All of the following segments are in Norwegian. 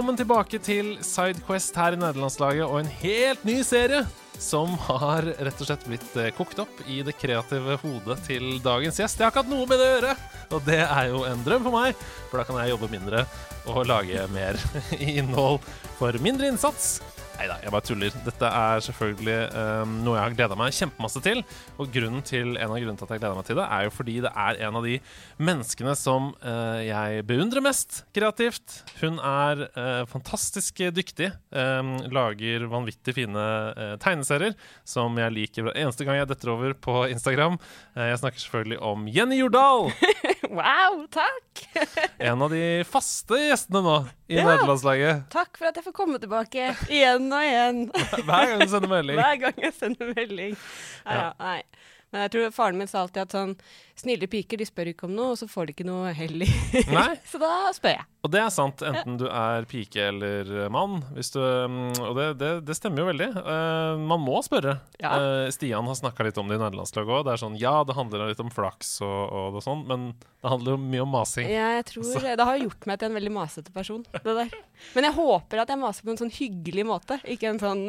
Velkommen tilbake til Sidequest her i nederlandslaget og en helt ny serie som har rett og slett blitt eh, kokt opp i det kreative hodet til dagens gjest. Jeg har ikke hatt noe med det å gjøre, og det er jo en drøm for meg, for da kan jeg jobbe mindre og lage mer innhold for mindre innsats. Nei da, jeg bare tuller. Dette er selvfølgelig um, noe jeg har gleda meg kjempemasse til. Og til, en av grunnene til at jeg gleder meg til det, er jo fordi det er en av de menneskene som uh, jeg beundrer mest kreativt. Hun er uh, fantastisk dyktig. Um, lager vanvittig fine uh, tegneserier som jeg liker eneste gang jeg detter over på Instagram. jeg snakker selvfølgelig om Jenny Jordal. wow, takk! en av de faste gjestene nå i ja, nederlandslaget. Takk for at jeg får komme tilbake igjen og igjen. Hver gang du sender melding. Hver gang jeg sender melding. Ja, ja. Nei. Men jeg tror faren min sa alltid at sånn snille piker de spør ikke om noe, og så får de ikke noe heller. så da spør jeg. Og det er sant, enten du er pike eller mann. Du, mm, og det, det, det, stemmer jo veldig. Uh, man må spørre. Ja. Uh, Stian har snakka litt om det i nederlandslaget òg. Det er sånn, ja, det handler litt om flaks og, og, og sånn, men det handler jo mye om masing. Ja, jeg tror så. Det har gjort meg til en veldig masete person, det der. Men jeg håper at jeg maser på en sånn hyggelig måte, ikke en sånn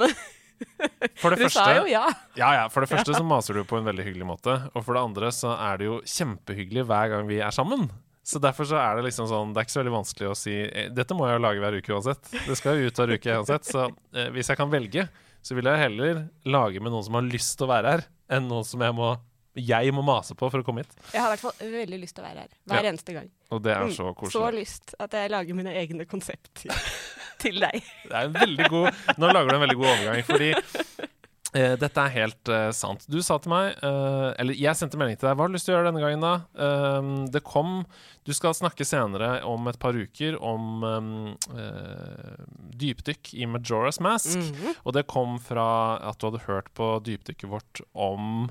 For det du første, sa jo ja. Ja, ja. For det første så maser du på en veldig hyggelig måte. Og for det andre så er det jo kjempehyggelig hver gang vi er sammen. Så derfor så er det liksom sånn Det er ikke så veldig vanskelig å si eh, Dette må jeg jo lage hver uke uansett. Det skal jo ut hver uke uansett. Så eh, hvis jeg kan velge, så vil jeg heller lage med noen som har lyst til å være her, enn noen som jeg må jeg må mase på for å komme hit. Jeg har i hvert fall veldig lyst til å være her. Hver ja. eneste gang. Og det er så mm. koselig. Så lyst at jeg lager mine egne konsept til deg. Det er en veldig god Nå lager du en veldig god overgang, fordi eh, dette er helt eh, sant. Du sa til meg eh, Eller jeg sendte melding til deg. Hva har du lyst til å gjøre denne gangen, da? det kom Du skal snakke senere om et par uker om um, dypdykk i Majora's Mask. Mm -hmm. Og det kom fra at du hadde hørt på dypdykket vårt om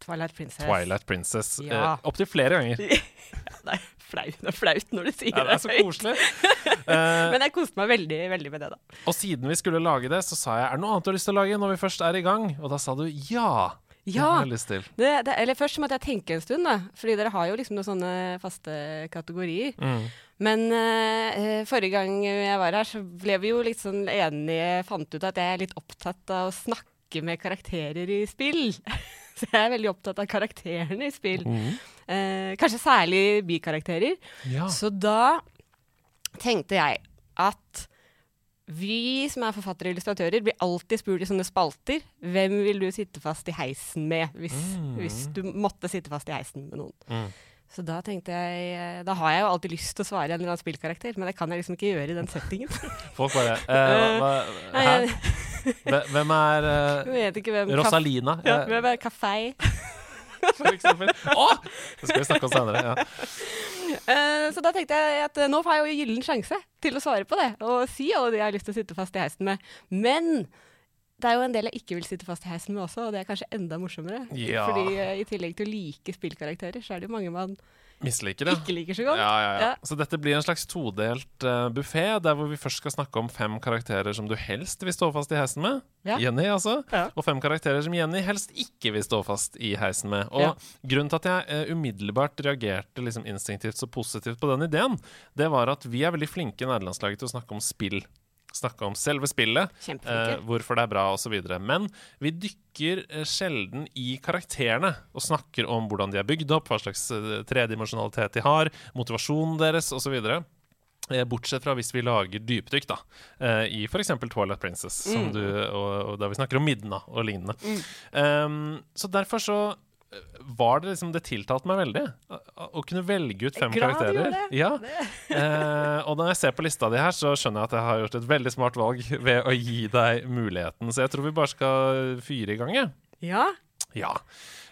Twilight Princess. Twilight Princess. Ja. Opptil flere ganger. ja, flaut, det er flaut når du sier ja, det. er så koselig. Men jeg koste meg veldig veldig med det, da. Og siden vi skulle lage det, så sa jeg er det noe annet du har lyst til å lage når vi først er i gang? Og da sa du ja. Ja. Det, det, eller først måtte jeg tenke en stund, da. Fordi dere har jo liksom noen sånne faste kategorier. Mm. Men uh, forrige gang jeg var her, så ble vi jo litt sånn enige, fant ut at jeg er litt opptatt av å snakke med karakterer i spill. så jeg er veldig opptatt av karakterene i spill. Mm. Eh, kanskje særlig bikarakterer. Ja. Så da tenkte jeg at vi som er forfattere og illustratører, blir alltid spurt i sånne spalter hvem vil du sitte fast i heisen med hvis, mm. hvis du måtte sitte fast i heisen med noen. Mm. Så da tenkte jeg eh, Da har jeg jo alltid lyst til å svare en eller annen spillkarakter, men det kan jeg liksom ikke gjøre i den settingen. Folk bare eh, hva, Hæ? Hvem er uh, hvem Rosalina? Ja, hvem er Kafei? For eksempel. Å! Det skal vi snakke om senere. Ja. Uh, så da tenkte jeg at nå får jeg jo gyllen sjanse til å svare på det, og si alle de jeg har lyst til å sitte fast i heisen med. Men det er jo en del jeg ikke vil sitte fast i heisen med også, og det er kanskje enda morsommere. Ja. Fordi uh, i tillegg til å like spillkarakterer, så er det jo mange man Misliker det. Ikke liker så godt. Ja, ja, ja. Så dette blir en slags todelt uh, buffé, der hvor vi først skal snakke om fem karakterer som du helst vil stå fast i heisen med. Jenny, altså. Og fem karakterer som Jenny helst ikke vil stå fast i heisen med. Og grunnen til at jeg uh, umiddelbart reagerte liksom instinktivt så positivt på den ideen, det var at vi er veldig flinke i nederlandslaget til å snakke om spill snakke om selve spillet, eh, hvorfor det er bra osv. Men vi dykker eh, sjelden i karakterene og snakker om hvordan de er bygd opp, hva slags eh, tredimensjonalitet de har, motivasjonen deres osv. Eh, bortsett fra hvis vi lager dypdykk da, i f.eks. Twilight Princess, mm. du, og, og der vi snakker om Midna og lignende. Mm. Um, så derfor så var det liksom Det tiltalte meg veldig å kunne velge ut fem Glad karakterer. Det. Ja. eh, og når jeg ser på lista di her, så skjønner jeg at jeg har gjort et veldig smart valg ved å gi deg muligheten. Så jeg tror vi bare skal fyre i gang, jeg. Ja. ja.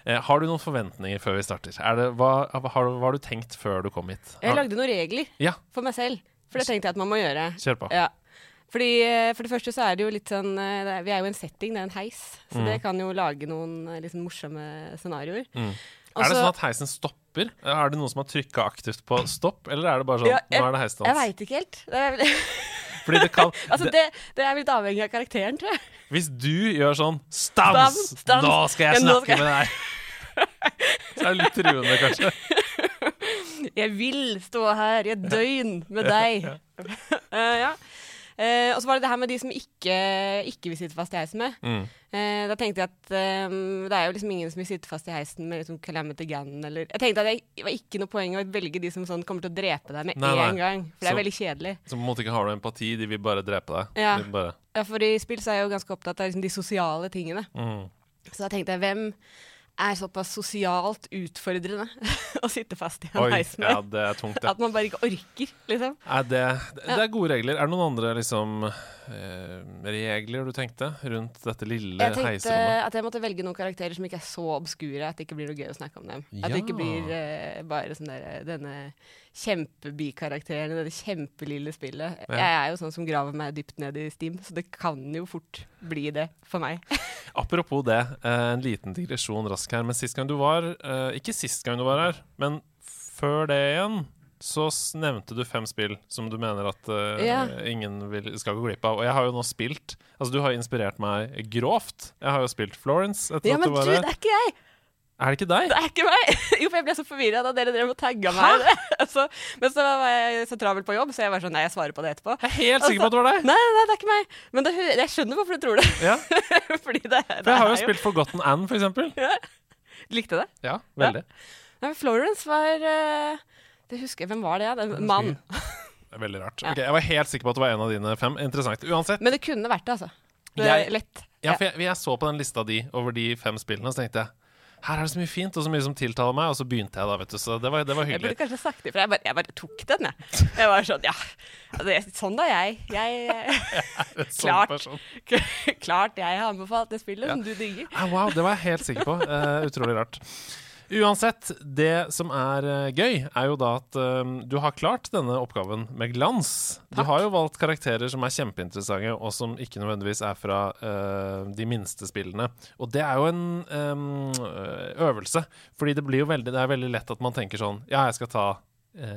Eh, har du noen forventninger før vi starter? Det, hva, har, hva, har, du tenkt før du kom hit? Jeg lagde noen regler ja. for meg selv. For det tenkte jeg at man må gjøre. Kjør på. Ja. Fordi, eh, for det første så er det jo litt sånn er, Vi er jo en setting, det er en heis. Så mm. det kan jo lage noen liksom morsomme scenarioer. Mm. Også, er det sånn at heisen stopper? Er det noen som har trykka aktivt på stopp, eller er det bare sånn ja, jeg, nå er det heisdans? Jeg veit ikke helt. Det er, Fordi det kan Altså, det, det er litt avhengig av karakteren, tror jeg. Hvis du gjør sånn Stans! stans, stans. Nå skal jeg snakke skal jeg... med deg! Så er det litt truende, kanskje. Jeg vil stå her i et døgn med deg. uh, ja. Uh, og så var det det her med de som ikke, ikke vil sitte fast i heisen med. Mm. Uh, da tenkte jeg at um, det er jo liksom ingen som vil sitte fast i heisen med liksom Calamity Gun eller Jeg tenkte at det var ikke noe poeng å velge de som sånn kommer til å drepe deg med nei, en gang. For det er veldig kjedelig. Så på en måte ikke har du empati, de vil bare drepe deg. Ja, bare... ja for i spill så er jeg jo ganske opptatt av liksom, de sosiale tingene. Mm. Så da tenkte jeg hvem er såpass sosialt utfordrende å sitte fast i en heis med. Ja, det er tungt, ja. At man bare ikke orker, liksom. Er det, det, er gode regler. Er det noen andre liksom, eh, regler du tenkte rundt dette lille heiserommet? jeg tenkte heiserommet? At jeg måtte velge noen karakterer som ikke er så obskure at det ikke blir noe gøy å snakke om dem. At det ikke blir eh, bare sånn der, denne kjempebikarakteren i dette kjempelille spillet. Ja. Jeg er jo sånn som graver meg dypt ned i Steam, så det kan jo fort bli det for meg. Apropos det, eh, en liten digresjon rask her. Men sist gang du var eh, Ikke sist gang du var her, men før det igjen så nevnte du fem spill som du mener at uh, ja. ingen vil, skal gå glipp av. Og jeg har jo nå spilt Altså, du har inspirert meg grovt. Jeg har jo spilt Florence. ja, men du, det er ikke jeg! Er det ikke deg? Det er ikke meg! Jo, for jeg ble så forvirra da dere drev og tagga meg. altså, men så var jeg så travel på jobb, så jeg var sånn Nei, jeg svarer på det etterpå. Jeg er helt sikker på at det var deg. Nei, nei, det er ikke meg. Men det, jeg skjønner hvorfor du tror det. Ja. Fordi det, det For jeg har jo spilt Forgotten Anne, for eksempel. Ja. Likte det? Ja, veldig. Ja. Nei, Florence var uh, Det husker jeg. Hvem var det? En mann. Det er veldig rart. Okay, jeg var helt sikker på at det var en av dine fem. Interessant. Uansett. Men det kunne vært det, altså. Det jeg, lett. Ja, for jeg, jeg så på den lista di over de fem spillene, så tenkte jeg her er det så mye fint og så mye som tiltaler meg, og så begynte jeg da, vet du. Så det var, det var hyggelig. Jeg burde kanskje sagt det, for jeg bare, jeg bare tok den, jeg. Jeg var sånn, ja. Altså, sånn da jeg. Jeg, jeg sånn klart, klart jeg har anbefalt det spillet ja. som du digger. Ah, wow, det var jeg helt sikker på. Uh, utrolig rart. Uansett, det som er uh, gøy, er jo da at um, du har klart denne oppgaven med glans. Takk. Du har jo valgt karakterer som er kjempeinteressante, og som ikke nødvendigvis er fra uh, de minste spillene. Og det er jo en um, øvelse, fordi det blir jo veldig, det er veldig lett at man tenker sånn Ja, jeg skal ta Eh,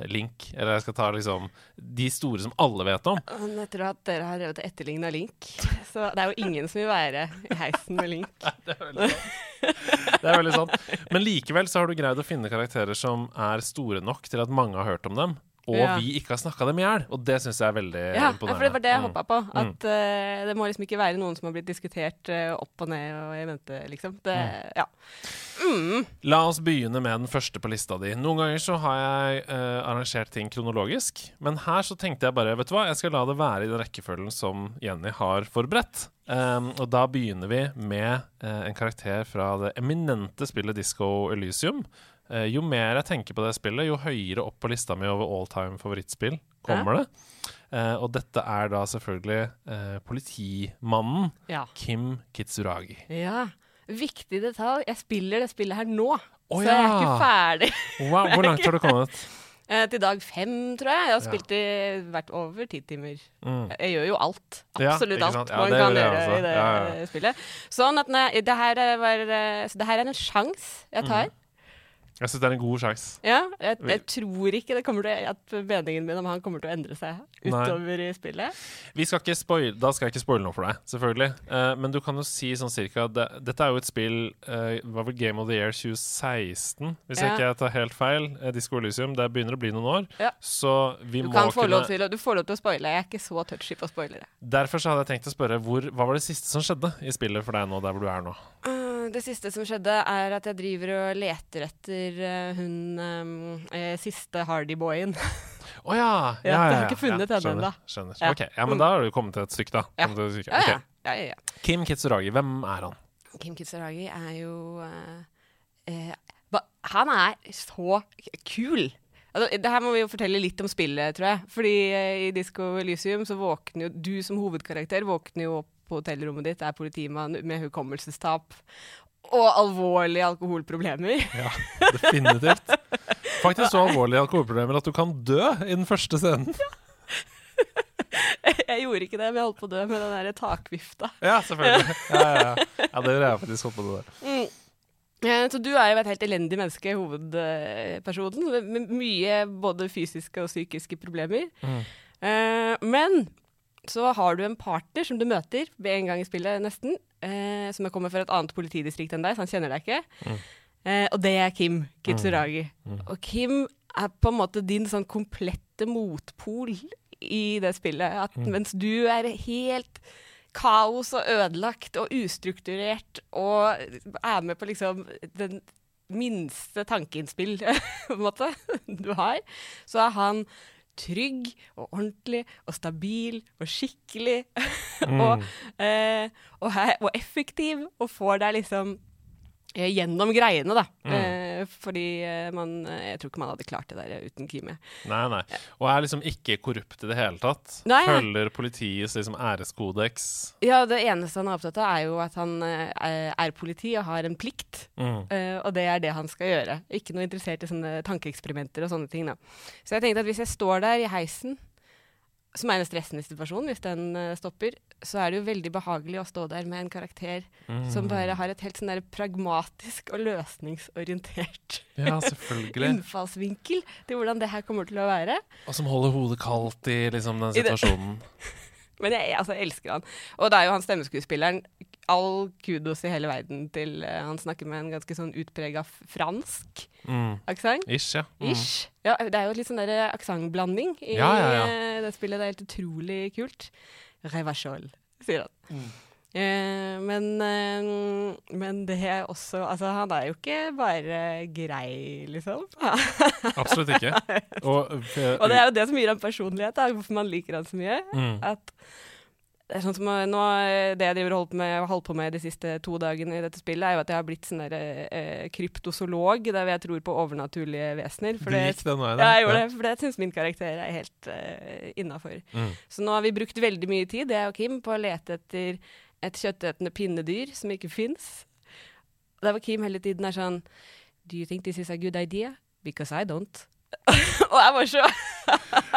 Link. Eller jeg skal ta liksom de store som alle vet om. Jeg tror at dere har revet etterligna Link, så det er jo ingen som vil være i heisen med Link. det, er veldig sant. det er veldig sant. Men likevel så har du greid å finne karakterer som er store nok til at mange har hørt om dem og ja. vi ikke har snakka dem i hjel. Og det syns jeg er veldig ja, imponerende. Ja, for det var det jeg mm. hoppa på. At mm. uh, det må liksom ikke være noen som har blitt diskutert uh, opp og ned og i mente, liksom. Det, mm. Ja. Mm. La oss begynne med den første på lista di. Noen ganger så har jeg uh, arrangert ting kronologisk, men her så tenkte jeg bare, vet du hva, jeg skal la det være i den rekkefølgen som Jenny har forberedt. Um, og da begynner vi med en karakter fra det eminente spillet Disco Elysium. Eh, jo mer jeg tenker på det spillet, jo høyere opp på lista mi over all time favorittspill kommer det. Uh, og dette er da selvfølgelig uh, politimannen ja. Kim Kitsuragi. Ja. Viktig detalj. Jeg spiller det spillet her nå, oh, så ja. jeg er ikke ferdig. wow, Hvor langt har du kommet? Til dag fem, tror jeg. Jeg har spilt i hvert over ti timer. Mm. Jeg, gjør jo alt. Absolutt alt man kan gjøre i det spillet. Sånn at nei, det, her var, det her er en sjanse jeg tar. Mm. Jeg syns det er en god sjanse. Ja, jeg, jeg, tror ikke det kommer til at meningen min om han kommer til å endre seg utover Nei. i spillet. Vi skal spoil, da skal jeg ikke spoile noe for deg, selvfølgelig. Uh, men du kan jo si sånn cirka det, Dette er jo et spill uh, var vel Game of the Year 2016, hvis ja. jeg ikke tar helt feil. Uh, Disco Elysium. Det begynner å bli noen år. Ja. Så vi du må få kunne til, Du får lov til å spoile. Jeg er ikke så touchy på spoilere. Derfor så hadde jeg tenkt å spørre hvor, hva var det siste som skjedde i spillet for deg nå, der hvor du er nå? Det siste som skjedde, er at jeg driver og leter etter uh, hun um, eh, siste Hardy-boyen. Å oh, ja. ja, ja, Jeg har ikke funnet ja, henne ennå. Skjønner. Ja. Ok, ja, Men da har du kommet til et stykke, da. Ja. Okay. Ja, ja, ja, Kim Kitsuragi, hvem er han? Kim Kitsuragi er jo uh, uh, Han er så kul! Altså, det her må vi jo fortelle litt om spillet, tror jeg. Fordi uh, i Disco Elysium så våkner jo du som hovedkarakter våkner jo opp på hotellrommet ditt, er politimann med hukommelsestap og alvorlige alkoholproblemer. Ja, definitivt. Faktisk så alvorlige alkoholproblemer at du kan dø i den første scenen. jeg gjorde ikke det, men jeg holdt på å dø med den der takvifta. Ja, selvfølgelig. Ja, ja, ja. ja det gjorde jeg faktisk. Holdt på det der. Mm. Så du er jo et helt elendig menneske, hovedpersonen, med mye både fysiske og psykiske problemer. Mm. Uh, men så har du en partner som du møter ved en gang i spillet, nesten, eh, som er kommet fra et annet politidistrikt enn deg, så han kjenner deg ikke. Mm. Eh, og det er Kim Kitsuragi. Mm. mm. Og Kim er på en måte din sånn komplette motpol i det spillet. At mm. mens du er helt kaos og ødelagt og ustrukturert og er med på liksom den minste tankeinnspill på en måte du har, så er han trygg og ordentlig og stabil og skikkelig mm. og, eh, og, og, effektiv og får deg liksom Eh, gjennom greiene, da. Mm. Eh, fordi eh, man eh, Jeg tror ikke man hadde klart det der uten Kimi. Nei, nei. Og er liksom ikke korrupt i det hele tatt. Nei, Følger politiets liksom æreskodeks. Ja, det eneste han er opptatt av, er jo at han er, er politi og har en plikt. Mm. Og det er det han skal gjøre. Ikke noe interessert i sånne tankeeksperimenter og sånne ting. da. Så jeg tenkte at hvis jeg står der i heisen som er en stressende situasjon hvis den uh, stopper, så er det jo veldig behagelig å stå der med en karakter mm. som bare har et helt sånn der pragmatisk og løsningsorientert ja, innfallsvinkel til hvordan det her kommer til å være. Og som holder hodet kaldt i liksom, den situasjonen. Men jeg, altså, jeg elsker han. Og det er jo han stemmeskuespilleren all kudos i hele verden til uh, Han snakker med en ganske sånn utprega fransk mm. aksent. Ish, ja. Mm. Ish. ja. Det er jo litt sånn der aksentblanding i ja, ja, ja. Uh, det spillet. Det er helt utrolig kult. Revachol, sier han. Mm. Uh, men, uh, men det er også Altså, han er jo ikke bare grei, liksom. Absolutt ikke. Og, og, det er jo det som gir ham personlighet, da, hvorfor man liker han så mye. Mm. At det er sånn som nå, det jeg driver holdt, med, holdt på med de siste to dagene i dette spillet, er jo at jeg har blitt sånn der, eh, kryptozoolog, der jeg tror på overnaturlige vesener. For du gikk den veien? Ja, jeg gjorde ja. det, for det syns min karakter er helt eh, innafor. Mm. Så nå har vi brukt veldig mye tid, jeg og Kim, på å lete etter et kjøttetende pinnedyr som ikke fins. Der var Kim hele tiden er sånn Do you think this is a good idea? Because I don't. og jeg var så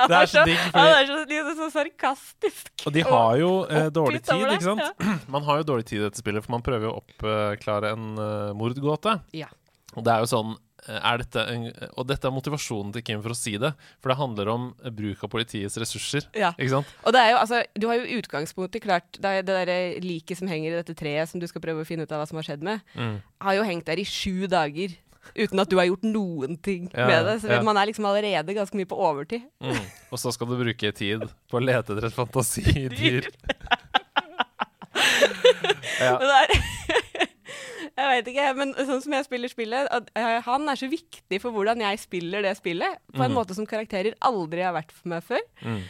Det er så digg. Han er så, liksom, så sarkastisk. Og de har jo eh, dårlig tid, ikke sant? Ja. Man har jo dårlig tid i dette spillet, for man prøver jo å oppklare en uh, mordgåte. Ja. Og det er jo sånn eh, er dette en, og dette er motivasjonen til Kim for å si det. For det handler om bruk av politiets ressurser. Ja. Ikke sant? Og det er jo, altså, du har jo utgangspunktet klart. Det, det der liket som henger i dette treet, som du skal prøve å finne ut av hva som har skjedd med, mm. har jo hengt der i sju dager uten at du har gjort noen ting ja, med det. Så ja. man er liksom allerede ganske mye på overtid. Mm. Og så skal du bruke tid på å lete etter et fantasidyr. ja. jeg veit ikke, men sånn som jeg spiller spillet uh, Han er så viktig for hvordan jeg spiller det spillet, på en mm. måte som karakterer aldri har vært for meg før. Mm.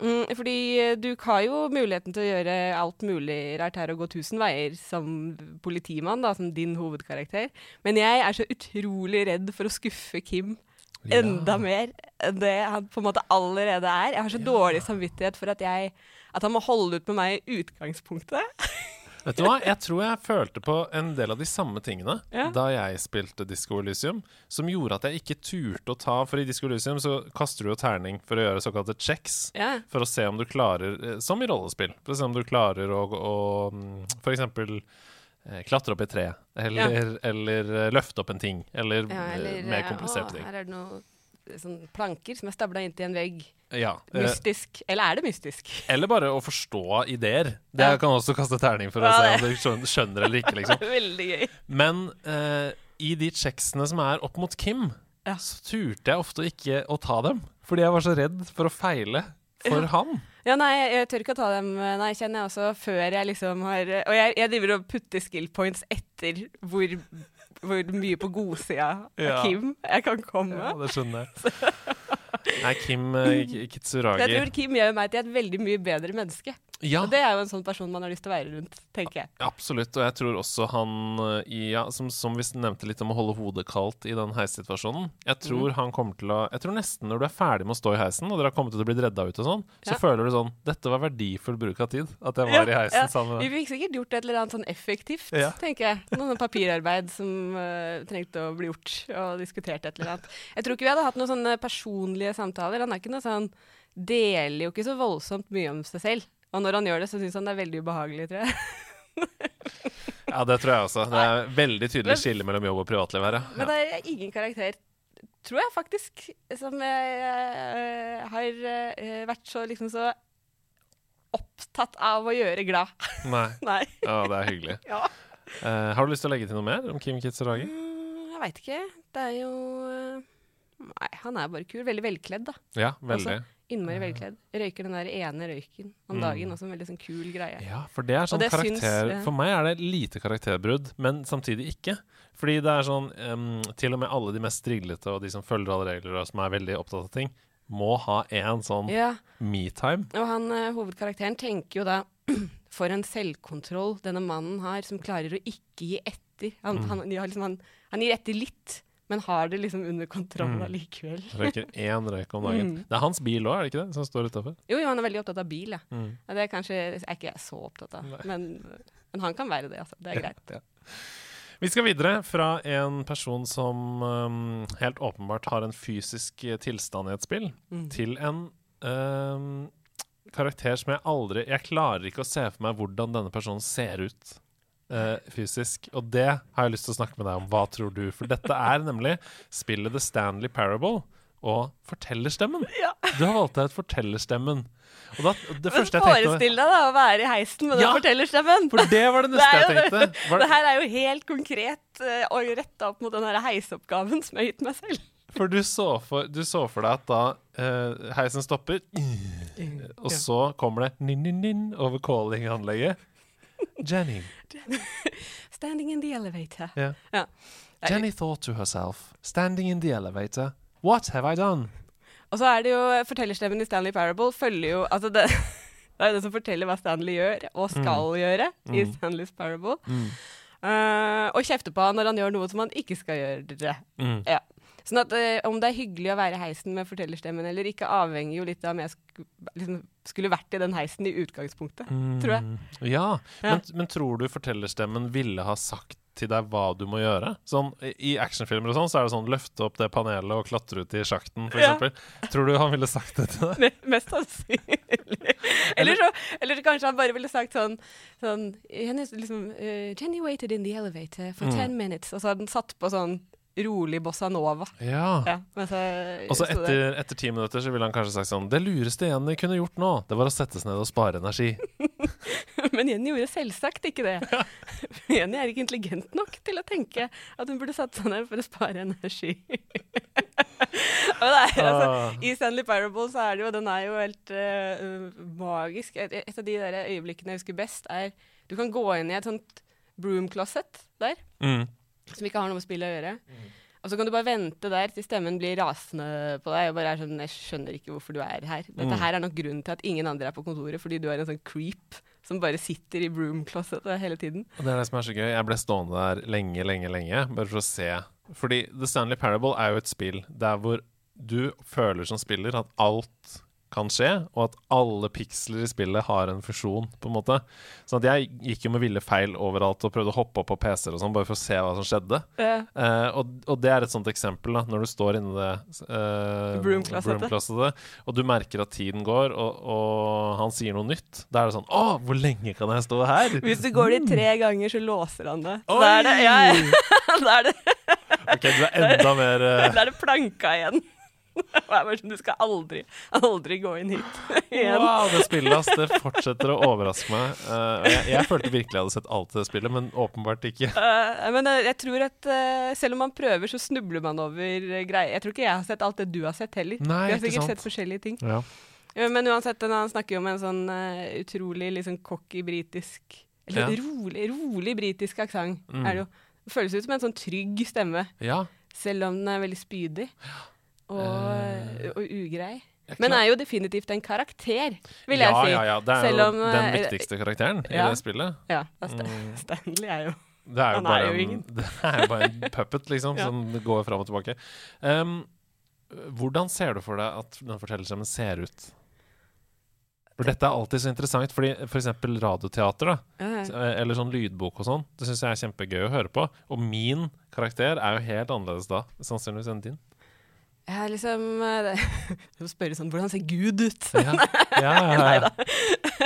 Mm, fordi eh, du har jo muligheten til å gjøre alt mulig rart her og gå tusen veier som politimann, da, som din hovedkarakter. Men jeg er så utrolig redd for å skuffe Kim ja. enda mer enn det han på en måte allerede er. Jeg har så ja. dårlig samvittighet for at, jeg, at han må holde ut med meg i utgangspunktet. Vet du hva, Jeg tror jeg følte på en del av de samme tingene ja. da jeg spilte Disco Elysium, som gjorde at jeg ikke turte å ta For i Disco Elysium så kaster du jo terning for å gjøre såkalte checks, ja. for å se om du klarer eh, Som i rollespill. For å se om du klarer å, å for eksempel eh, klatre opp i tre, eller, ja. eller, eh, løfte opp en ting, eller, eller mer kompliserte ting. Her er det noen sånn planker som er stabla inntil en vegg. Ja, eh, mystisk. Eller er det mystisk? Eller bare å forstå ideer. Det ja. kan også kaste terning for å se om du skjønner eller ikke. liksom Veldig gøy Men uh, i de checksene som er opp mot Kim, ja. så turte jeg ofte ikke å ta dem. Fordi jeg var så redd for å feile for ja. han. Ja, nei, jeg tør ikke å ta dem, nei, kjenner jeg også, før jeg liksom har Og jeg, jeg driver og putter skill points etter hvor hvor mye på godsida av ja. Kim jeg kan komme. Ja, det skjønner jeg. Nei, Kim uh, Kitsuragi Jeg tror Kim gjør meg til et veldig mye bedre menneske. Ja. Og det er jo en sånn person man har lyst til å være rundt, tenker jeg. Absolutt, og jeg tror også han eh, ja, som, som, vi nevnte litt om å holde hodet kaldt i den heissituasjonen Jeg mm. tror mm. han kommer til å Jeg tror nesten når du er ferdig med å stå i heisen, og dere har kommet til å bli redda ut og sånn, så føler du sånn Dette var verdifull bruk av tid. At jeg var ja, i heisen sammen med deg. Vi fikk sikkert gjort et eller annet sånn effektivt, tenker jeg. Noe sånn papirarbeid som uh, trengte å bli gjort, og diskutert et eller annet. Jeg tror ikke vi hadde hatt noen sånne personlige samtaler. Han er ikke noe sånn Deler jo ikke så voldsomt mye om seg selv. Og når han gjør det, så syns han det er veldig ubehagelig, tror jeg. ja, det tror jeg også. Det er veldig tydelig skille mellom jobb og privatliv her. Ja. Men det er ingen karakter, tror jeg faktisk, som jeg, uh, har uh, vært så liksom så opptatt av å gjøre glad. Nei. Nei. Ja, det er hyggelig. ja. uh, har du lyst til å legge til noe mer om Kim Kitsuragi? Mm, jeg veit ikke. Det er jo Nei, han er bare kul. Veldig velkledd, da. Ja, veldig. Også. Innmari velkledd. Røyker den der ene røyken om mm. dagen. Også en veldig sånn kul greie. Ja, for det er sånn karakter syns, ja. For meg er det lite karakterbrudd, men samtidig ikke. Fordi det er sånn um, Til og med alle de mest striglete og de som følger alle regler og som er veldig opptatt av ting, må ha en sånn ja. me-time. Og han uh, hovedkarakteren tenker jo da For en selvkontroll denne mannen har, som klarer å ikke gi etter. Han, mm. han, liksom, han, han gir etter litt men har det liksom under kontroll mm. allikevel. Røyker én røyk om dagen. Mm. Det er hans bil òg, er det ikke det? Som står utafor? Jo, jo, han er veldig opptatt av bil, ja. Mm. ja det er kanskje er ikke jeg så opptatt av, men, men, han kan være det, altså. Det er greit. Ja. Vi skal videre fra en person som um, helt åpenbart har en fysisk tilstand i et spill, mm. til en um, karakter som jeg aldri Jeg klarer ikke å se for meg hvordan denne personen ser ut uh, fysisk. Og det har jeg lyst til å snakke med deg om. Hva tror du? For dette er nemlig spillet The Stanley Parable og fortellerstemmen. Ja. Du har valgt deg ut fortellerstemmen. Og da, det Men Forestill deg da å være i heisen med ja, den fortellerstemmen. For det var det neste det jeg tenkte. Var det, her er jo helt konkret uh, og retta opp mot den heisoppgaven som jeg har gitt meg selv. For du så for, du så for deg at da uh, heisen stopper, og så kommer det nin-nin-nin over calling-anlegget. Jenny. Standing in the elevator. Yeah. Ja. Jenny thought to herself, standing in the elevator, what have I done? Og så er det jo Fortellerstemmen i Stanley Parable følger jo Altså det, det er det som forteller hva Stanley gjør, og skal mm. gjøre, i mm. Stanleys Parable. Mm. Uh, og kjefter på han når han gjør noe som han ikke skal gjøre. Mm. Ja. Sånn at uh, Om det er hyggelig å være i heisen med fortellerstemmen eller ikke, avhenger jo litt av om jeg sk liksom, skulle vært i den heisen i utgangspunktet, mm. tror jeg. Ja, ja. Men, men, tror du fortellerstemmen ville ha sagt til deg hva du må gjøre? Sånn, I actionfilmer og sånn så er det sånn løfte opp det panelet og klatre ut i sjakten, f.eks. Ja. Tror du han ville sagt det til deg? Mest sannsynlig. eller, så, eller kanskje han bare ville sagt sånn, sånn liksom, uh, Jenny waited in the elevator for mm. ten minutes, og så hadde han satt på sånn rolig bossa nova. Ja. ja og så etter, etter, ti minutter så ville han kanskje sagt sånn Det lureste Jenny kunne gjort nå, det var å sette seg ned og spare energi. Men Jenny gjorde selvsagt ikke det. Ja. Jenny er ikke intelligent nok til å tenke at hun burde satt seg ned for å spare energi. og er, altså, ah. I Stanley Parable så er det jo Den er jo helt uh, magisk. Et, et, av de der øyeblikkene jeg husker best, er Du kan gå inn i et sånt broom closet der. Mm som ikke har noe med spillet å gjøre. Mm. Og så kan du bare vente der til stemmen blir rasende på deg. og bare er sånn, Jeg skjønner ikke hvorfor du er her. Dette mm. her er nok grunnen til at ingen andre er på kontoret, fordi du er en sånn creep som bare sitter i broom closetet hele tiden. Og det er det som er så gøy. Jeg ble stående der lenge, lenge, lenge bare for å se. Fordi The Stanley Parable er jo et spill der hvor du føler som spiller at alt kan skje, og at alle piksler i spillet har en fusjon, på en måte. Sånn at jeg gikk jo med ville feil overalt og prøvde å hoppe opp på PC-er og sånn, bare for å se hva som skjedde. Yeah. Uh, og, og, det er et sånt eksempel, da, når du står inne det uh, broom-closetet, og du merker at tiden går, og, og, han sier noe nytt. Da er det sånn Å, hvor lenge kan jeg stå her? Hvis du går dit tre ganger, så låser han det. Da er det, ja, ja. da er det OK, du er enda mer uh... Da er det planka igjen. Du skal aldri, aldri gå inn hit igjen. Wow, det spillet ass, det fortsetter å overraske meg. Uh, jeg, jeg, følte virkelig jeg hadde sett alt det spillet, men åpenbart ikke. Uh, men uh, jeg tror at selv om man prøver, så snubler man over greier. Jeg tror ikke jeg har sett alt det du har sett heller. Nei, Vi har sikkert sett forskjellige ting. Ja. Men uansett, han snakker jo om en sånn utrolig liksom cocky britisk Eller ja. rolig, rolig britisk aksent, mm. er det jo. Det føles ut som en sånn trygg stemme. Ja. Selv om den er veldig spydig. Ja og, uh, og ugrei. Men er jo definitivt en karakter, vil jeg si. Ja, ja, Det er jo om, den eh, viktigste karakteren i det spillet. Ja, mm. Stanley er jo det er jo, bare, er jo en, det er jo bare en puppet, liksom, ja. som går fram og tilbake. Um, hvordan ser du for deg at den fortellerstemmen ser ut? For dette er alltid så interessant, fordi f.eks. For radioteater, da, uh eller sånn lydbok og sånn, det syns jeg er kjempegøy å høre på. Og min karakter er jo helt annerledes da, sannsynligvis enn din. Jeg liksom Du må spørre sånn Hvordan ser Gud ut? Ja, ja, ja, Nei da.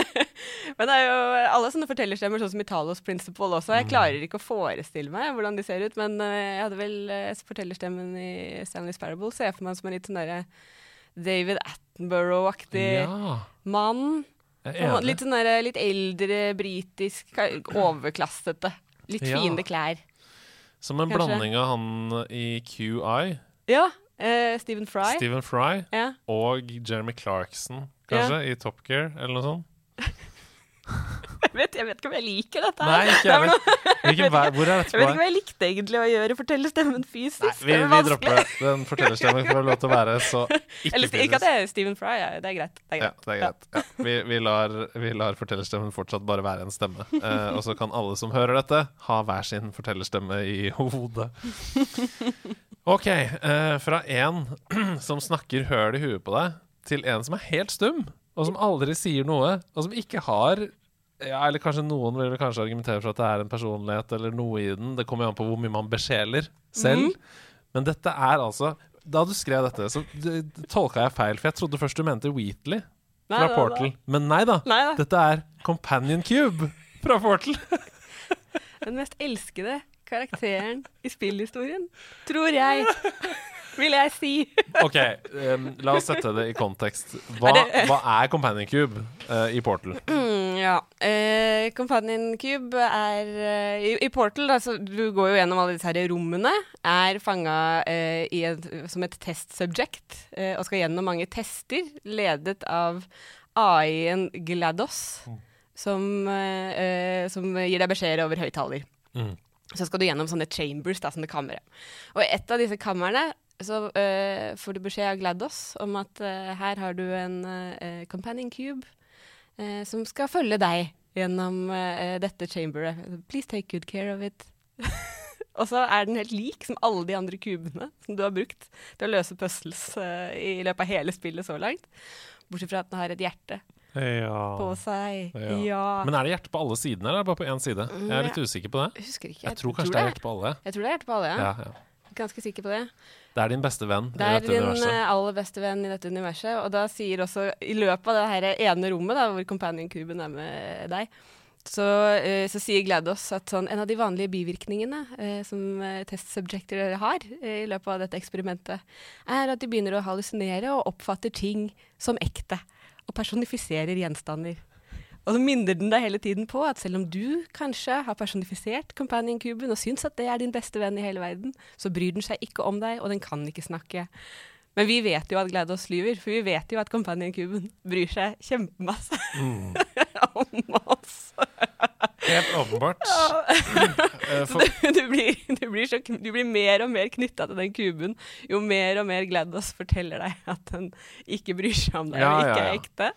Men det er jo alle sånne fortellerstemmer, sånn som i Talos Principle også. Jeg mm. klarer ikke å forestille meg hvordan de ser ut, men uh, jeg hadde vel uh, fortellerstemmen i Stanley's Parable. Ser jeg for meg som en litt sånn derre David Attenborough-aktig mann. Litt sånn der, litt eldre, britisk, overklassete. Litt fine klær. Som en Kanskje? blanding av han i QI. Ja. Uh, Stephen Fry. Stephen Fry ja. Og Jeremy Clarkson, kanskje, ja. i Top Gear, eller noe sånt. jeg, vet, jeg vet ikke om jeg liker dette. Nei, ikke vet. Hvilken hvor er dette Jeg vet ikke hva jeg likte egentlig å gjøre, fortellerstemmen fysisk. Nei, vi, vi dropper det. Den fortellerstemmen får lov til å være så ikke-fysisk. Ikke at det er Stephen Fry, ja. det er greit. Det er greit. Ja, det er greit. Ja. Vi, vi, lar, vi, lar, fortellerstemmen fortsatt bare være en stemme. Eh, og så kan alle som hører dette, ha hver sin fortellerstemme i hodet. OK. Eh, fra en som snakker høl i huet på deg, til en som er helt stum og som aldri sier noe, og som ikke har ja, Eller kanskje noen vil kanskje argumentere for at det er en personlighet eller noe i den. Det kommer jo an på hvor mye man besjeler selv. Mm. Men dette er altså Da du skrev dette, så tolka jeg feil, for jeg trodde først du mente Wheatley fra nei, Portal. Da. Men nei da. nei da. Dette er Companion Cube fra Portal. Den mest elskede karakteren i spillhistorien, tror jeg vil jeg si. OK, um, la oss sette det i kontekst. Hva er, hva er Companion Cube uh, i Portal? Mm, ja. Uh, Companion Cube er uh, i, i, Portal, altså, du går jo gjennom alle disse her rommene. Er fanga som et testsubject og skal gjennom mange tester, ledet av AI-en GLaDOS, mm. som, som, gir deg beskjeder over høyttaler. Mm. Så skal du gjennom sånne chambers, da, sånne kamre. Og i et av disse kamrene så uh, får du beskjed av GLaDOS om at uh, her har du en uh, companion cube som skal følge deg gjennom dette chamberet. Please take good care of it. og så er den helt lik som alle de andre kubene som du har brukt til å løse puzzles i løpet av hele spillet så langt. Bortsett fra at den har et hjerte. Ja. På seg. Ja. ja. Men er det hjerte på alle sidene, eller bare på én side? Jeg er litt usikker på det. Husker ikke. jeg, jeg tror kanskje tror det er hjerte på alle. Jeg tror det er hjerte på alle, ja. ja Ganske sikker på det. Det er din beste venn i dette universet? Det er din aller beste venn i dette universet. Og da sier også, i løpet av det her ene rommet da, hvor companion-kuben er med deg, så, uh, så, sier GLaDOS at sånn, en av de vanlige bivirkningene uh, som uh, testsubjekter har i løpet av dette eksperimentet, er at de begynner å hallusinere og oppfatter ting som ekte. Og personifiserer gjenstander. Og så minner den deg hele tiden på at selv om du kanskje har personifisert Companion-kuben og syns at det er din beste venn i hele verden, så bryr den seg ikke om deg, og den kan ikke snakke. Men vi vet jo at GLaDOS lyver, for vi vet jo at Companion-kuben bryr seg kjempemasse mm. om oss. Helt åpenbart. Eh, du, du, blir, du, blir så, du, blir, mer og mer knytta til den kuben jo mer og mer GLaDOS forteller deg at den ikke bryr seg om deg ja, og ikke er ekte.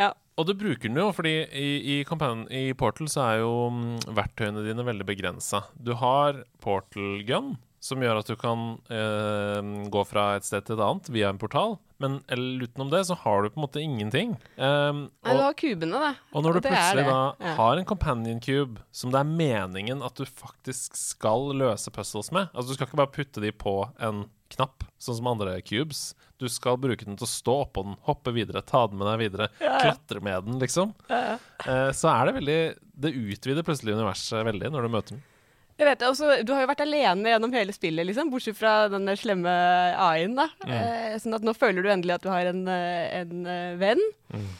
Ja. Og du bruker den jo, fordi i, i, i Portal så er jo um, verktøyene dine veldig begrensa. Du har Portal Gun, som gjør at du kan eh, gå fra et sted til et annet via en portal. Men utenom det så har du på en måte ingenting. Um, og, du har kubene, da. Og når du plutselig da ja. har en companion cube som det er meningen at du faktisk skal løse puzzles med Altså du skal ikke bare putte de på en knapp, sånn som andre cubes. Du skal bruke den til å stå oppå den, hoppe videre, ta den med deg videre, ja, ja. klatre med den, liksom. Ja, eh, så er det veldig Det utvider plutselig universet veldig når du møter den. Jeg vet det, også, Du har jo vært alene gjennom hele spillet, liksom, bortsett fra den slemme A-en. da. Mm. Eh, sånn at nå føler du endelig at du har en, eh, en uh, venn. Mm.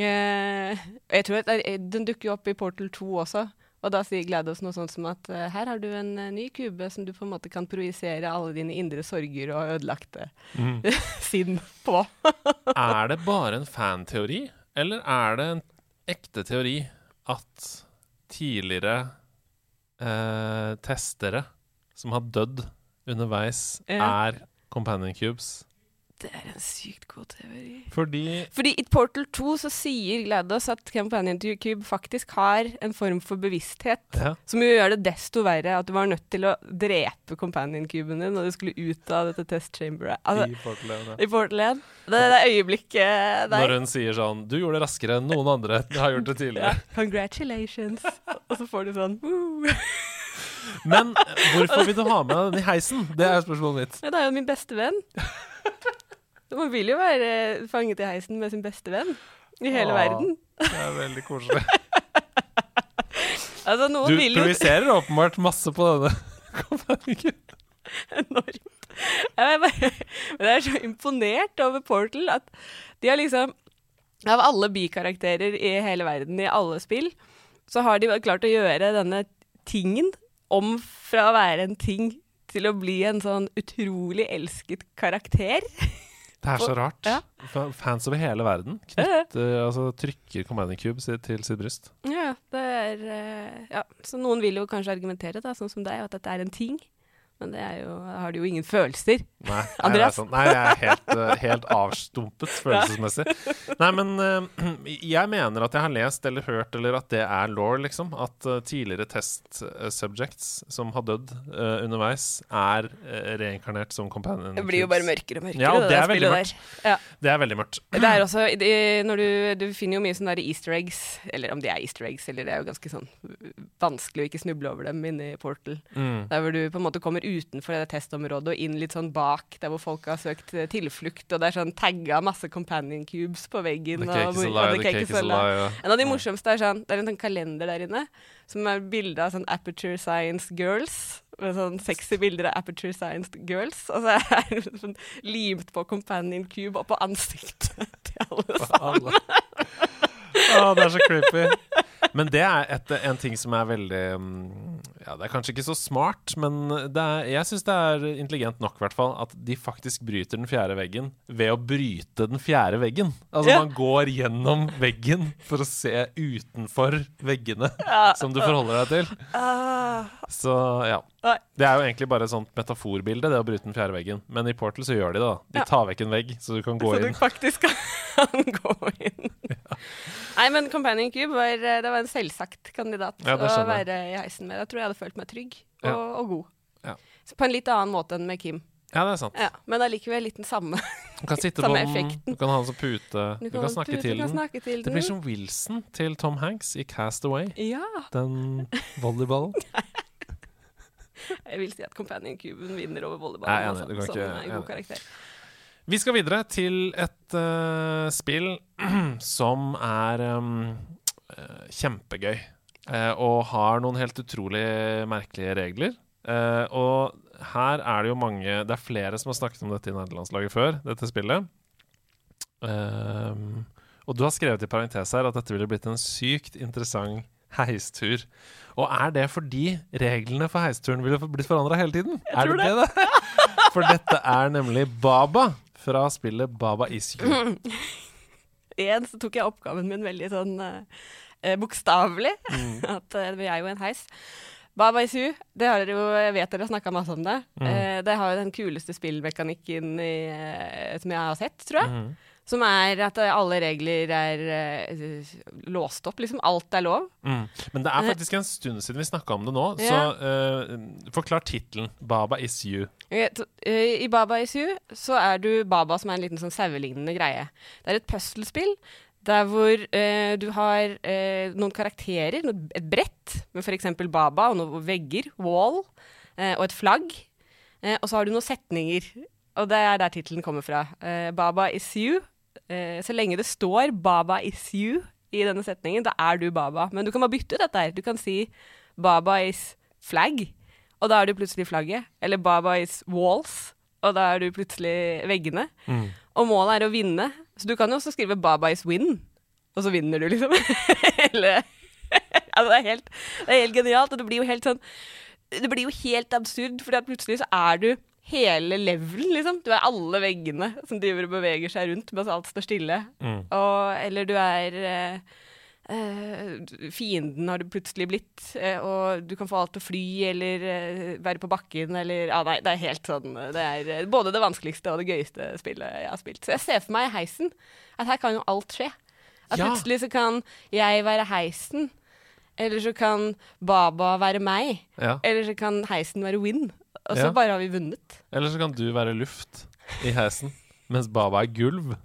Eh, jeg tror at Den dukker jo opp i Portal 2 også. Og da sier GLaDOS noe sånt som at uh, her har du en uh, ny kube som du på en måte kan projisere alle dine indre sorger og ødelagte mm. sinn på. er det bare en fanteori, eller er det en ekte teori at tidligere testere som har dødd underveis, ja. er companion cubes? Det er en sykt god teori. Fordi Fordi i Portal 2 så sier GLaDOS at Companion to Cube faktisk har en form for bevissthet, ja. som jo gjør det desto verre at du var nødt til å drepe Companion-kuben din når du skulle ut av dette testchamberet. Altså, I Portal 1. Ja. I Portal 1. Det, det øyeblikket der. Når hun sier sånn Du gjorde det raskere enn noen andre har gjort det tidligere. Ja. Congratulations. Og så får du sånn Men hvorfor vil du ha med deg den i heisen? Det er spørsmålet mitt. Ja, det er jo min beste venn. Man vil jo være fanget i heisen med sin beste venn i hele Åh, verden. Det er veldig koselig. altså, du projiserer åpenbart masse på denne Enormt. Jeg, bare, jeg er så imponert over Portal at de har liksom Av alle bikarakterer i hele verden i alle spill, så har de klart å gjøre denne tingen om fra å være en ting til å bli en sånn utrolig elsket karakter. Det er så rart. Ja. Fans over hele verden knytter, ja. altså, trykker Commanding Cube til sitt bryst. Ja, det er uh, Ja, så noen vil jo kanskje argumentere, da, sånn som deg, at dette er en ting. Men det jo, har du jo ingen følelser. Nei, Andreas? Sånn. Nei, jeg er helt, uh, helt avstumpet følelsesmessig. Nei, men uh, jeg mener at jeg har lest eller hørt, eller at det er law, liksom. At uh, tidligere test subjects som har dødd underveis, er reinkarnert som companion. Det blir jo bare mørkere og mørkere. Ja, og det, det er veldig mørkt. Ja. Det er veldig mørkt. Det er også, det, når du, du, finner jo mye sånne der easter eggs, eller om de er easter eggs, eller det er jo ganske sånn vanskelig å ikke snuble over dem inne i Portal. Mm. Der hvor du på en måte kommer utenfor det testområdet og inn litt sånn bak der hvor folk har søkt eh, tilflukt, og det er sånn tagga masse companion cubes på veggen. The cake is alive, the cake is alive. Ja. En av de morsomste er sånn, det er en sånn kalender der inne som er bilde av sånn Aperture Science Girls. Med sånn sexy bilder av Aperture Science Girls. Og så er det sånn limt på companion cube og på ansiktet til alle sammen. Å, det er så creepy. Men det er et, en ting som er veldig mm, Ja, det er kanskje ikke så smart, men er, jeg syns det er intelligent nok, i hvert fall, at de faktisk bryter den fjerde veggen ved å bryte den fjerde veggen. Altså, ja. man går gjennom veggen for å se utenfor veggene ja. som du forholder deg til. Ah. Så ja. Det er jo egentlig bare et sånt metaforbilde, det å bryte den fjerde veggen. Men i Portal så gjør de det. da De tar vekk en vegg, så du kan gå inn. Så du faktisk kan gå inn. Ja. Nei, men Companion Cube var, eh, det var en selvsagt kandidat ja, å være i heisen med. Jeg tror jeg hadde følt meg trygg og, og god. På en litt annen måte enn med Kim. Ja, det er sant. Ja, men allikevel litt den samme, du kan sitte samme på effekten. Du kan ha den som pute. Du, du kan, kan, snakke, til, kan snakke til den. Det blir som Wilson til Tom Hanks i Cast Away. Ja. Den volleyballen. Jeg vil si at Companion Cuben vinner over volleyballen. Altså, som ikke, en god karakter. Vi skal videre til et uh, spill som er um, uh, kjempegøy. Uh, og har noen helt utrolig merkelige regler. og her er det jo mange Det er flere som har snakket om dette i nederlandslaget før, dette spillet. og du har skrevet i parentes her at dette ville blitt en sykt interessant heistur. Og er det fordi reglene for heisturen ville blitt forandra hele tiden? Jeg er det det? det? For dette er nemlig Baba fra spillet Baba Is You. Igjen så tok jeg oppgaven min veldig sånn eh, bokstavelig. Mm. At eh, vi er jo en heis. Baba Is You, det har dere jo, jeg vet dere har snakka masse om det. Mm. Eh, det har jo den kuleste spillmekanikken i, som jeg har sett, tror jeg. Mm. Som er at alle regler er uh, låst opp, liksom. Alt er lov. Mm. Men det er faktisk en stund siden vi snakka om det nå, ja. så uh, forklar tittelen. 'Baba is you'. I Baba is you så er du Baba, som er en liten sånn sauelignende greie. Det er et puslespill der hvor uh, du har noen karakterer, et brett med f.eks. Baba og noen vegger, wall, og et flagg. og så har du noen setninger. Og det er der tittelen kommer fra. Baba is you eh, Så lenge det står 'Baba is you' i denne setningen, da er du Baba. Men du kan bare bytte ut dette her. Du kan si 'Baba is flag', og da er du plutselig flagget. Eller 'Baba is walls', og da er du plutselig veggene. Mm. Og målet er å vinne. Så du kan jo også skrive 'Baba is win', og så vinner du, liksom. Eller Altså, det er, helt, det er helt genialt, og det blir jo helt sånn Det blir jo helt absurd, for plutselig så er du hele levelen, liksom. Du er alle veggene som driver og beveger seg rundt mens alt står stille. Mm. Og, eller du er eh, uh, Fienden har du plutselig blitt, eh, og du kan få alt til å fly eller være på bakken eller Ja, nei, det er helt sånn Det er både det vanskeligste og det gøyeste spillet jeg har spilt. Så jeg ser for meg heisen. At her kan jo alt skje. At ja. plutselig så kan jeg være heisen. Eller så kan Baba være meg. Ja. Eller så kan heisen være Win. Og så ja. bare har vi vunnet. Eller så kan du være luft i heisen, mens Baba er gulv.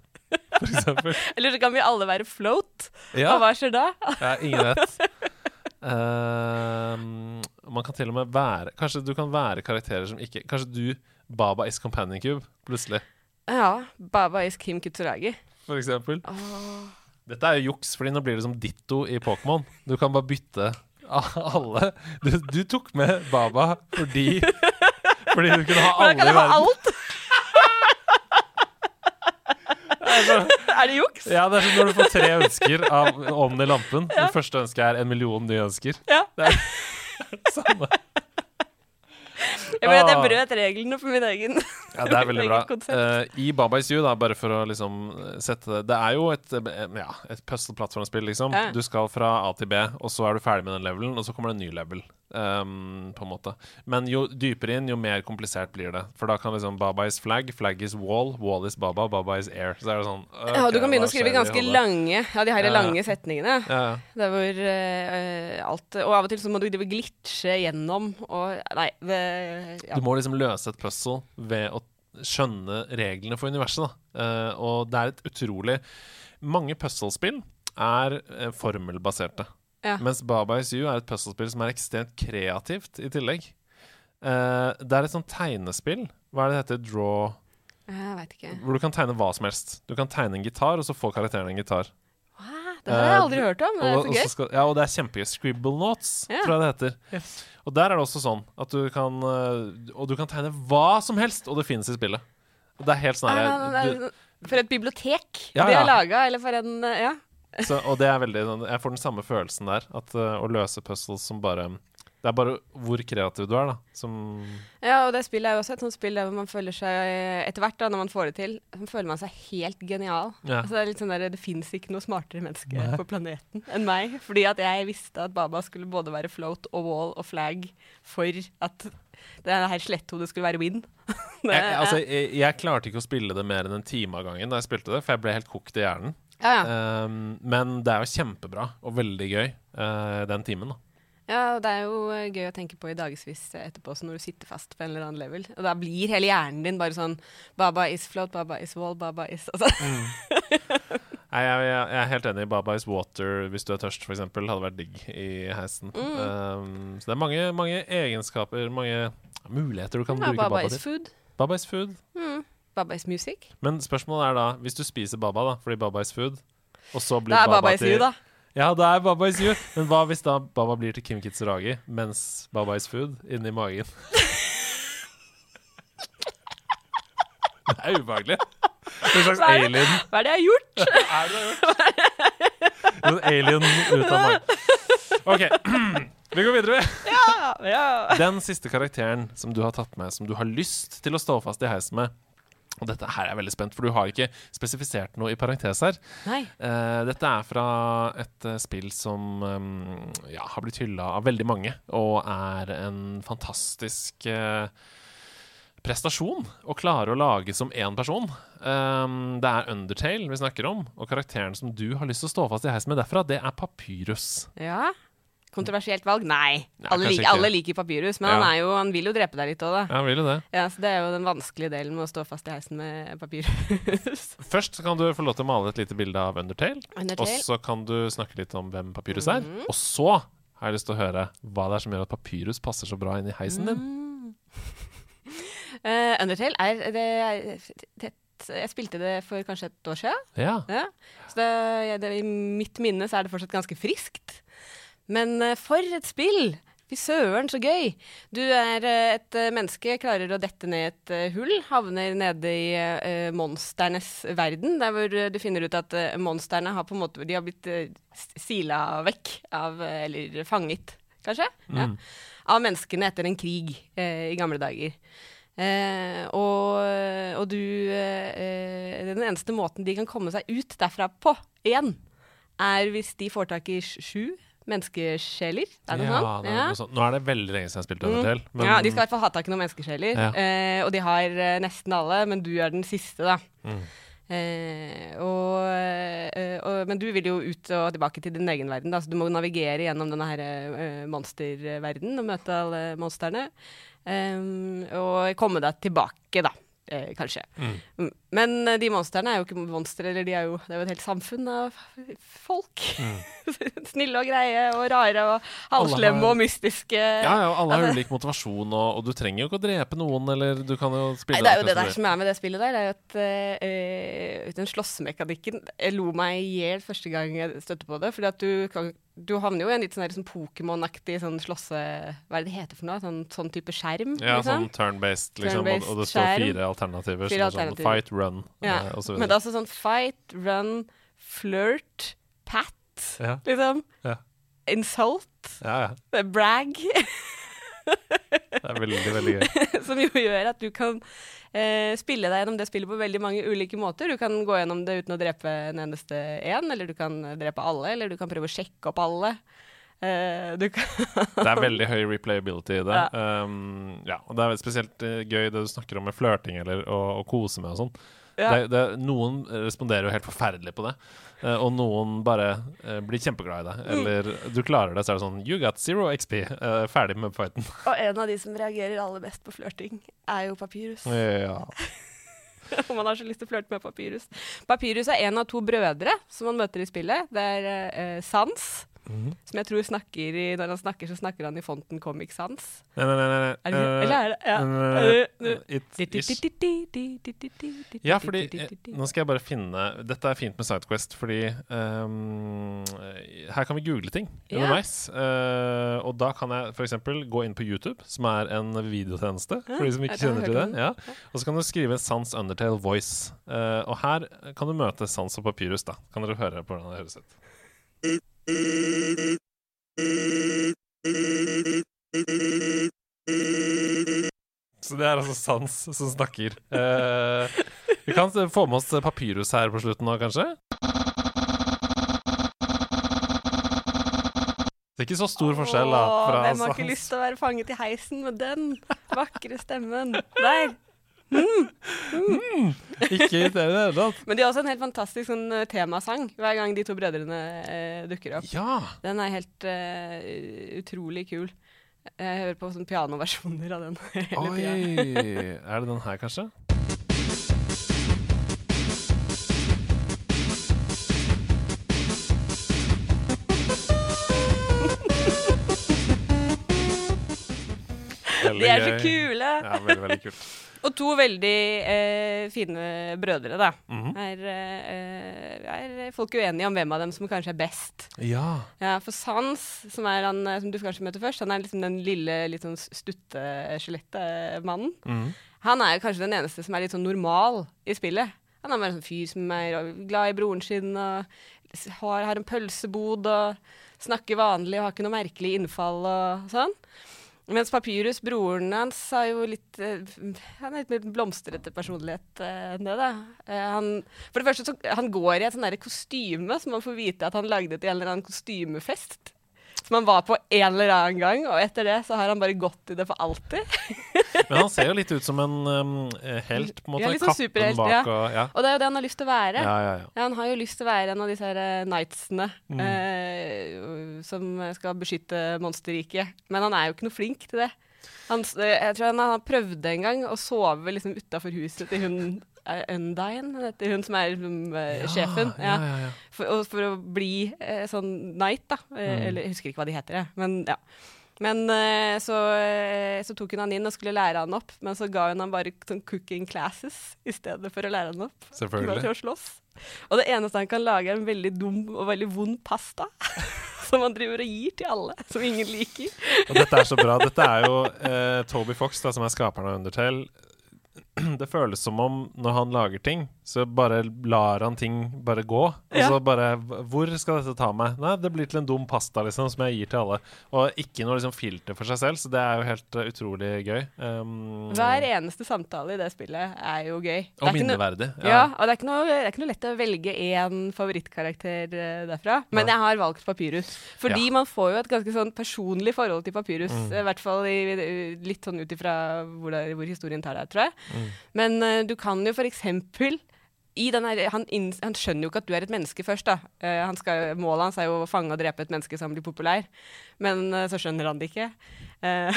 For eksempel. Eller så kan vi alle være float. Ja. Og hva skjer da? ja, ingen vet. Uh, man kan til og med være Kanskje du kan være karakterer som ikke Kanskje du, Baba is Companion Cube, plutselig. Ja. Baba is Kim Kutsuragi. For eksempel. Oh. Dette er jo juks, Fordi nå blir det som ditto i Pokémon. Du kan bare bytte alle. Du, du tok med Baba fordi Fordi du kunne ha alle i verden. Ha alt. er det juks? Ja, det er som når du får tre ønsker av ånden i lampen. Ja. Det første ønsket er en million nye ønsker. Ja. Det er samme. Jeg vet at jeg ah. brøt reglene for min egen. Ja, det er veldig bra. Uh, I Baba Is You, da, bare for å liksom sette det Det er jo et, eh, ja, et puzzle-plattformspill, liksom. Ja. Du skal fra A til B, og så er du ferdig med den levelen, og så kommer det en ny level. Um, på en måte. Men jo dypere inn, jo mer komplisert blir det. For da kan liksom Baba is flag, flag is wall, wall is Baba, Baba is air. Så er det sånn okay, Ja, du kan begynne å skrive ganske lange Ja, de her ja, lange setningene. Ja. Det er hvor uh, alt Og av og til så må du glitche gjennom og Nei, det ja. Du må liksom løse et puzzle ved å skjønne reglene for universet, da. Uh, og det er et utrolig Mange puzzlespill er uh, formelbaserte. Ja. Mens Baba Is You er et puzzlespill som er ekstremt kreativt i tillegg. Uh, det er et sånt tegnespill. Hva er det det heter? Draw Jeg vet ikke. Hvor du kan tegne hva som helst. Du kan tegne en gitar, og så får karakteren en gitar. Det har jeg aldri uh, hørt om. Det er så gøy. Skal, ja, og det er kjempegøy. Scribble Notes, ja. tror jeg det heter. Yes. Og der er det også sånn at du kan uh, Og du kan tegne hva som helst, og det finnes i spillet. Og det er helt sånn ah, For et bibliotek ja, de har laga, eller for en Ja. Så, og det er veldig sånn, Jeg får den samme følelsen der. At uh, Å løse puzzles som bare Det er bare hvor kreativ du er, da. Som Ja, og det spillet er jo også et sånt spill der man føler seg Etter hvert, da, når man får det til, så føler man seg helt genial. Ja. Altså, det er litt sånn der, det fins ikke noe smartere menneske Nei. på planeten enn meg. Fordi at jeg visste at Baba skulle både være float og wall og flag for at det her sletthodet skulle være win. jeg, altså, jeg, jeg, klarte ikke å spille det mer enn en time av gangen da jeg spilte det, for jeg ble helt kokt i hjernen. Ja, ja. Um, men det er jo kjempebra og veldig gøy uh, den timen, da. Ja, og det er jo eh, gøy å tenke på i dagevis etterpå, så når du sitter fast på en eller annen level. Og da blir hele hjernen din bare sånn Baba is float, Baba is wall, Baba is altså. mm. Nei, jeg, jeg, jeg, er helt enig. Baba is water hvis du er tørst, f.eks. Hadde vært digg i heisen. Mm. Um, så det er mange, mange, egenskaper, mange muligheter du kan ja, bruke Baba, baba is food. Baba is food. Mm. Baba is music. Men spørsmålet er da, hvis du spiser baba da, fordi baba is food, og så blir baba, baba is you, da. Ja, det er Baba is you. Men hva hvis da Baba blir til Kim Kitsuragi mens Baba is food inni magen? det er ubehagelig. En slags hva alien. Hva er det jeg har gjort? hva er det jeg har gjort? En alien ut av magen. OK. Vi går videre. Ja, ja. Den siste karakteren som du har tatt med, som du har lyst til å stå fast i heisen med, og dette her er jeg veldig spent, for du har ikke spesifisert noe i parentes her. Nei. Uh, dette er fra et uh, spill som um, ja, har blitt hylla av veldig mange, og er en fantastisk uh, prestasjon å klare å lage som én person. Um, det er Undertale vi snakker om, og karakteren som du har lyst til å stå fast i heisen med derfra, det er Papyrus. Ja, Kontroversielt valg? Nei. Ja, alle, lik, alle, liker papyrus, men ja. han, jo, han, vil jo drepe deg litt òg, da. Ja, han vil jo det. Ja, så Det er jo den vanskelige delen med å stå fast i heisen med papyrus. Først kan du få lov til å male et lite bilde av Undertale, Undertale. og så kan du snakke litt om hvem papyrus er. Mm -hmm. Og så har jeg lyst til å høre hva det er som gjør at papyrus passer så bra inn i heisen din. Mm. uh, Undertale er det, det, jeg spilte det for kanskje et år siden. Ja. ja. Så det, det, I mitt minne så er det fortsatt ganske friskt. Men uh, for et spill! Fy søren, så gøy! Du er uh, et uh, menneske, klarer å dette ned et hull, havner nede i monsternes verden, der hvor du finner ut at monstrene har på en måte De har blitt sila vekk av Eller fanget, kanskje? Mm. Ja, av menneskene etter en krig i gamle dager. Eh, og, og, du eh, Den eneste måten de kan komme seg ut derfra på igjen, er hvis de får tak i sju menneskesjeler. Er det ja? Ja. Noe sånt. Nå er det veldig lenge siden jeg spilte Undertale. Mm. Men... Ja, de skal i hvert fall ha tak i noen menneskesjeler. Ja. Eh, og de har eh, nesten alle, men du er den siste, da. Mm. Eh, og, eh, og, men du vil jo ut og tilbake til din egen verden, da, så du må navigere gjennom denne her eh, monsterverdenen og møte alle monstrene. og komme deg tilbake, da Eh, kanskje. Mm. Men eh, de monstrene er jo ikke monstre, eller de er jo, det er jo et helt samfunn av folk. Mm. Snille og greie og rare og halvslemme har... og mystiske. Ja, ja, alle har altså, ulik motivasjon, og, og, du trenger jo ikke å drepe noen, eller du kan jo spille nei, Det er jo det der som er med det spillet der, det er jo at uh, den slåssemekanikken Jeg lo meg i hjel første gang jeg støtte på det, fordi at du kan du havner jo i en litt sånn, sånn Pokémon-aktig sånn slåsse... Hva er det det heter for noe? Sånn, sånn type skjerm? Ja, liksom. sånn turn-based, liksom. Turn og, og, det står fire alternativer. Fire sånn, alternativer. Fight, run ja. eh, osv. Men det er altså sånn fight, run, flirt, pat, ja. liksom. Ja. Insult. Ja, ja. Brag. det er veldig, veldig gøy. Som jo gjør at du kan eh, spille deg gjennom det spillet på veldig mange ulike måter. Du kan gå gjennom det uten å drepe en eneste én, eller du kan drepe alle, eller du kan prøve å sjekke opp alle. Uh, det er veldig høy replayability i det. Ja. Um, ja, og det er spesielt uh, gøy det du snakker om med flørting eller å, kose med og sånn. Ja. Det, det, noen responderer jo helt forferdelig på det, uh, og noen bare uh, blir kjempeglad i deg. Mm. Eller du klarer det, så er det sånn You got zero XP. Uh, ferdig med fighten. Og en av de som reagerer aller best på flørting, er jo Papyrus. Ja. Og man har så lyst til å flørte med Papyrus. Papyrus er en av to brødre som man møter i spillet. Det er Sans Mm. Som jeg tror snakker i Når han snakker, så snakker han i fonten Comic Sans. Nei, nei, nei. nei. Er det, uh, eller er det Ja. ja, fordi Nå skal jeg bare finne Dette er fint med Sidequest, fordi um, her kan vi google ting underveis. Uh, og da kan jeg f.eks. gå inn på YouTube, som er en videotjeneste, for de som ikke kjenner til det. Ja. Og så kan du skrive Sans Undertale Voice. Uh, og her kan du møte Sans og Papyrus. da Kan dere høre på hvordan det høres ut? Så det er altså Sans som snakker. Eh, vi kan få med oss Papyrus her på slutten nå, kanskje? Det er ikke så stor forskjell, da. Fra Hvem har ikke lyst til å være fanget i heisen med den vakre stemmen? Der! Mm. Mm. Ikke i det hele tatt. Men de har også en helt fantastisk sånn, eh, temasang hver gang de to brødrene eh, dukker opp. Ja. Den er helt eh, utrolig kul. Jeg hører på sånn pianoversjoner av den hele tida. er det den her, kanskje? de er så kule! Ja, veldig, veldig kult. Og to veldig eh, fine brødre, da. Mm -hmm. er, eh, er, folk uenige om hvem av dem som kanskje er best. Ja. ja for Sans, som, han, eh, som du kanskje møter først, han er liksom den lille, litt sånn stutte mannen. Mm. Han er kanskje den eneste som er litt sånn normal i spillet. Han er bare en sånn fyr som er glad i broren sin og har, har en pølsebod og snakker vanlig og har ikke noe merkelig innfall og sånn. Mens Papyrus, broren hans, har jo litt uh, Han er litt mer blomstrete personlighet uh, enn det, da. Uh, han, for det første så han går i et sånn kostyme som man får vite at han lagde til en eller annen kostymefest som han var på en eller annen gang, og etter det så har han bare gått i det for alltid. Men han ser jo litt ut som en um, helt, på en måte. Ja, liksom superhelt, ja. Og, ja. og, det er jo det han har lyst til å være. Ja, ja, ja. han har jo lyst til å være en av disse her uh, knightsene mm. uh, som skal beskytte monsterriket. Men han er jo ikke noe flink til det. Han, jeg tror han, han prøvde en gang å sove liksom utafor huset til hun Undine, heter hun som er liksom, ja, sjefen. Ja. Ja, for, for, å bli eh, sånn Knight, da. Eh, mm. Eller jeg husker ikke hva de heter, jeg. Men ja. Men eh, så, så, tok hun han inn og skulle lære han opp, men så ga hun han bare sånn cooking classes i stedet for å lære han opp. Selvfølgelig. Til å slåss. Og det eneste han kan lage, er en veldig dum og veldig vond pasta. som han driver og gir til alle, som ingen liker. og dette er så bra. Dette er jo eh, Toby Fox, da, som er skaperen av Undertale, det føles som om når han lager ting, så bare lar han ting bare gå. Og ja. så bare Hvor skal dette ta meg? Nei, det blir til en dum pasta, liksom, som jeg gir til alle. Og ikke noe liksom filter for seg selv, så det er jo helt uh, utrolig gøy. Um, Hver eneste samtale i det spillet er jo gøy. Og minneverdig. Ja. ja. og det er, noe, det er, ikke noe, lett å velge én favorittkarakter uh, derfra. Men jeg har valgt Papyrus. Fordi ja. man får jo et ganske sånn personlig forhold til Papyrus. Mm. I hvert fall i, litt sånn ut ifra hvor, hvor, historien tar deg, tror jeg. Mm. Men uh, du kan jo for eksempel her, han, han, skjønner jo ikke at du er et menneske først. da. Uh, han skal, målet hans er jo å fange og drepe et menneske som blir populær, men uh, så skjønner han det ikke. Uh,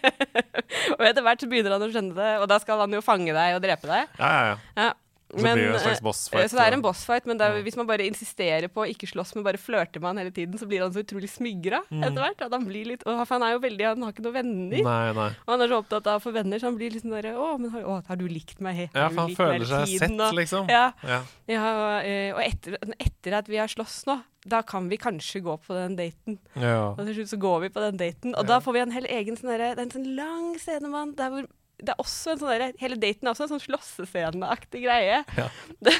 og etter hvert så begynner han å skjønne det, og da skal han jo fange deg og drepe deg. Ja, ja, ja. Ja. Så men, det slags eh, bossfight. Så det er en bossfight, men er, hvis man bare insisterer på å ikke slåss, men bare flørter med han hele tiden, så blir han så utrolig smigra mm. etter hvert. Han blir litt og Han er jo veldig Han har ikke noen venner. Nei, nei. Og han er så opptatt av å få venner, så han blir litt sånn derre Å, men har, å, har, du likt meg? helt? ja, for han føler seg sett, og, liksom. Ja. ja. ja og, eh, og etter, etter, at vi har slåss nå, da kan vi kanskje gå på den daten. Ja. Og til slutt så går vi på den daten, og da får vi en hel egen sånn derre Det er en sånn lang scene, der hvor det er også en sånn der, Hele daten er også en sånn slåssesceneaktig greie. Ja. Det,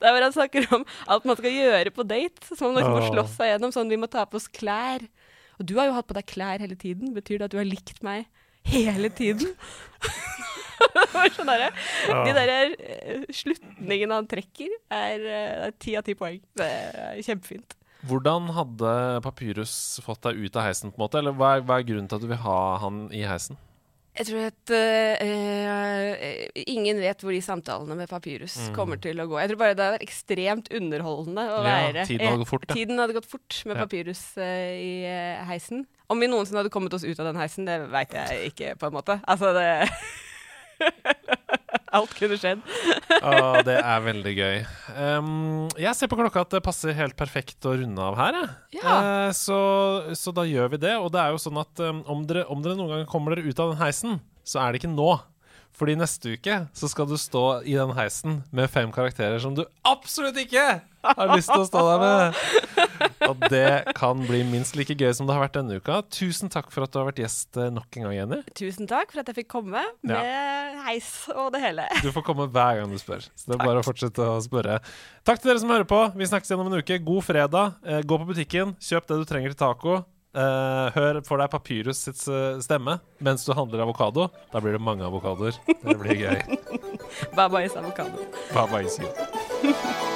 der hvor han snakker om alt man skal gjøre på date, som man må slåss seg gjennom. Sånn vi må ta på oss klær. Og du har jo hatt på deg klær hele tiden. Betyr det at du har likt meg hele tiden? sånn der, ja. De der uh, slutningene han trekker, er eh, ti uh, av ti poeng. Det er kjempefint. Hvordan hadde Papyrus fått deg ut av heisen? på en måte? Eller hva er, hva er grunnen til at du vil ha han i heisen? Jeg tror at uh, ingen vet hvor de samtalene med Papyrus mm. kommer til å gå. Jeg tror bare det er ekstremt underholdende å ja, være Tiden hadde gått fort, ja. Tiden hadde gått fort med ja. Papyrus uh, i uh, heisen. Om vi noensinne hadde kommet oss ut av den heisen, det veit jeg ikke, på en måte. Altså, det Alt kunne skjedd. Å, det er veldig gøy. Um, jeg ser på klokka at det passer helt perfekt å runde av her. Ja. Uh, så, så, da gjør vi det. Og det er jo sånn at um, om, dere, om, dere, noen gang kommer dere ut av den heisen, så er det ikke nå. Fordi neste uke så skal du stå i den heisen med fem karakterer som du absolutt ikke har lyst til å stå der med. Og det kan bli minst like gøy som det har vært denne uka. Tusen takk for at du har vært gjest eh, nok en gang, Jenny. Tusen takk for at jeg fikk komme med ja. heis og det hele. Du får komme hver gang du spør. Så det er takk. bare å fortsette å spørre. Takk til dere som hører på. Vi snakkes igjen om en uke. God fredag. Eh, gå på butikken, kjøp det du trenger til taco. Uh, hør for deg Papyrus sitt uh, stemme mens du handler avokado. Da blir det mange avokadoer. Det blir gøy. Bye bye, avokado. Bye bye,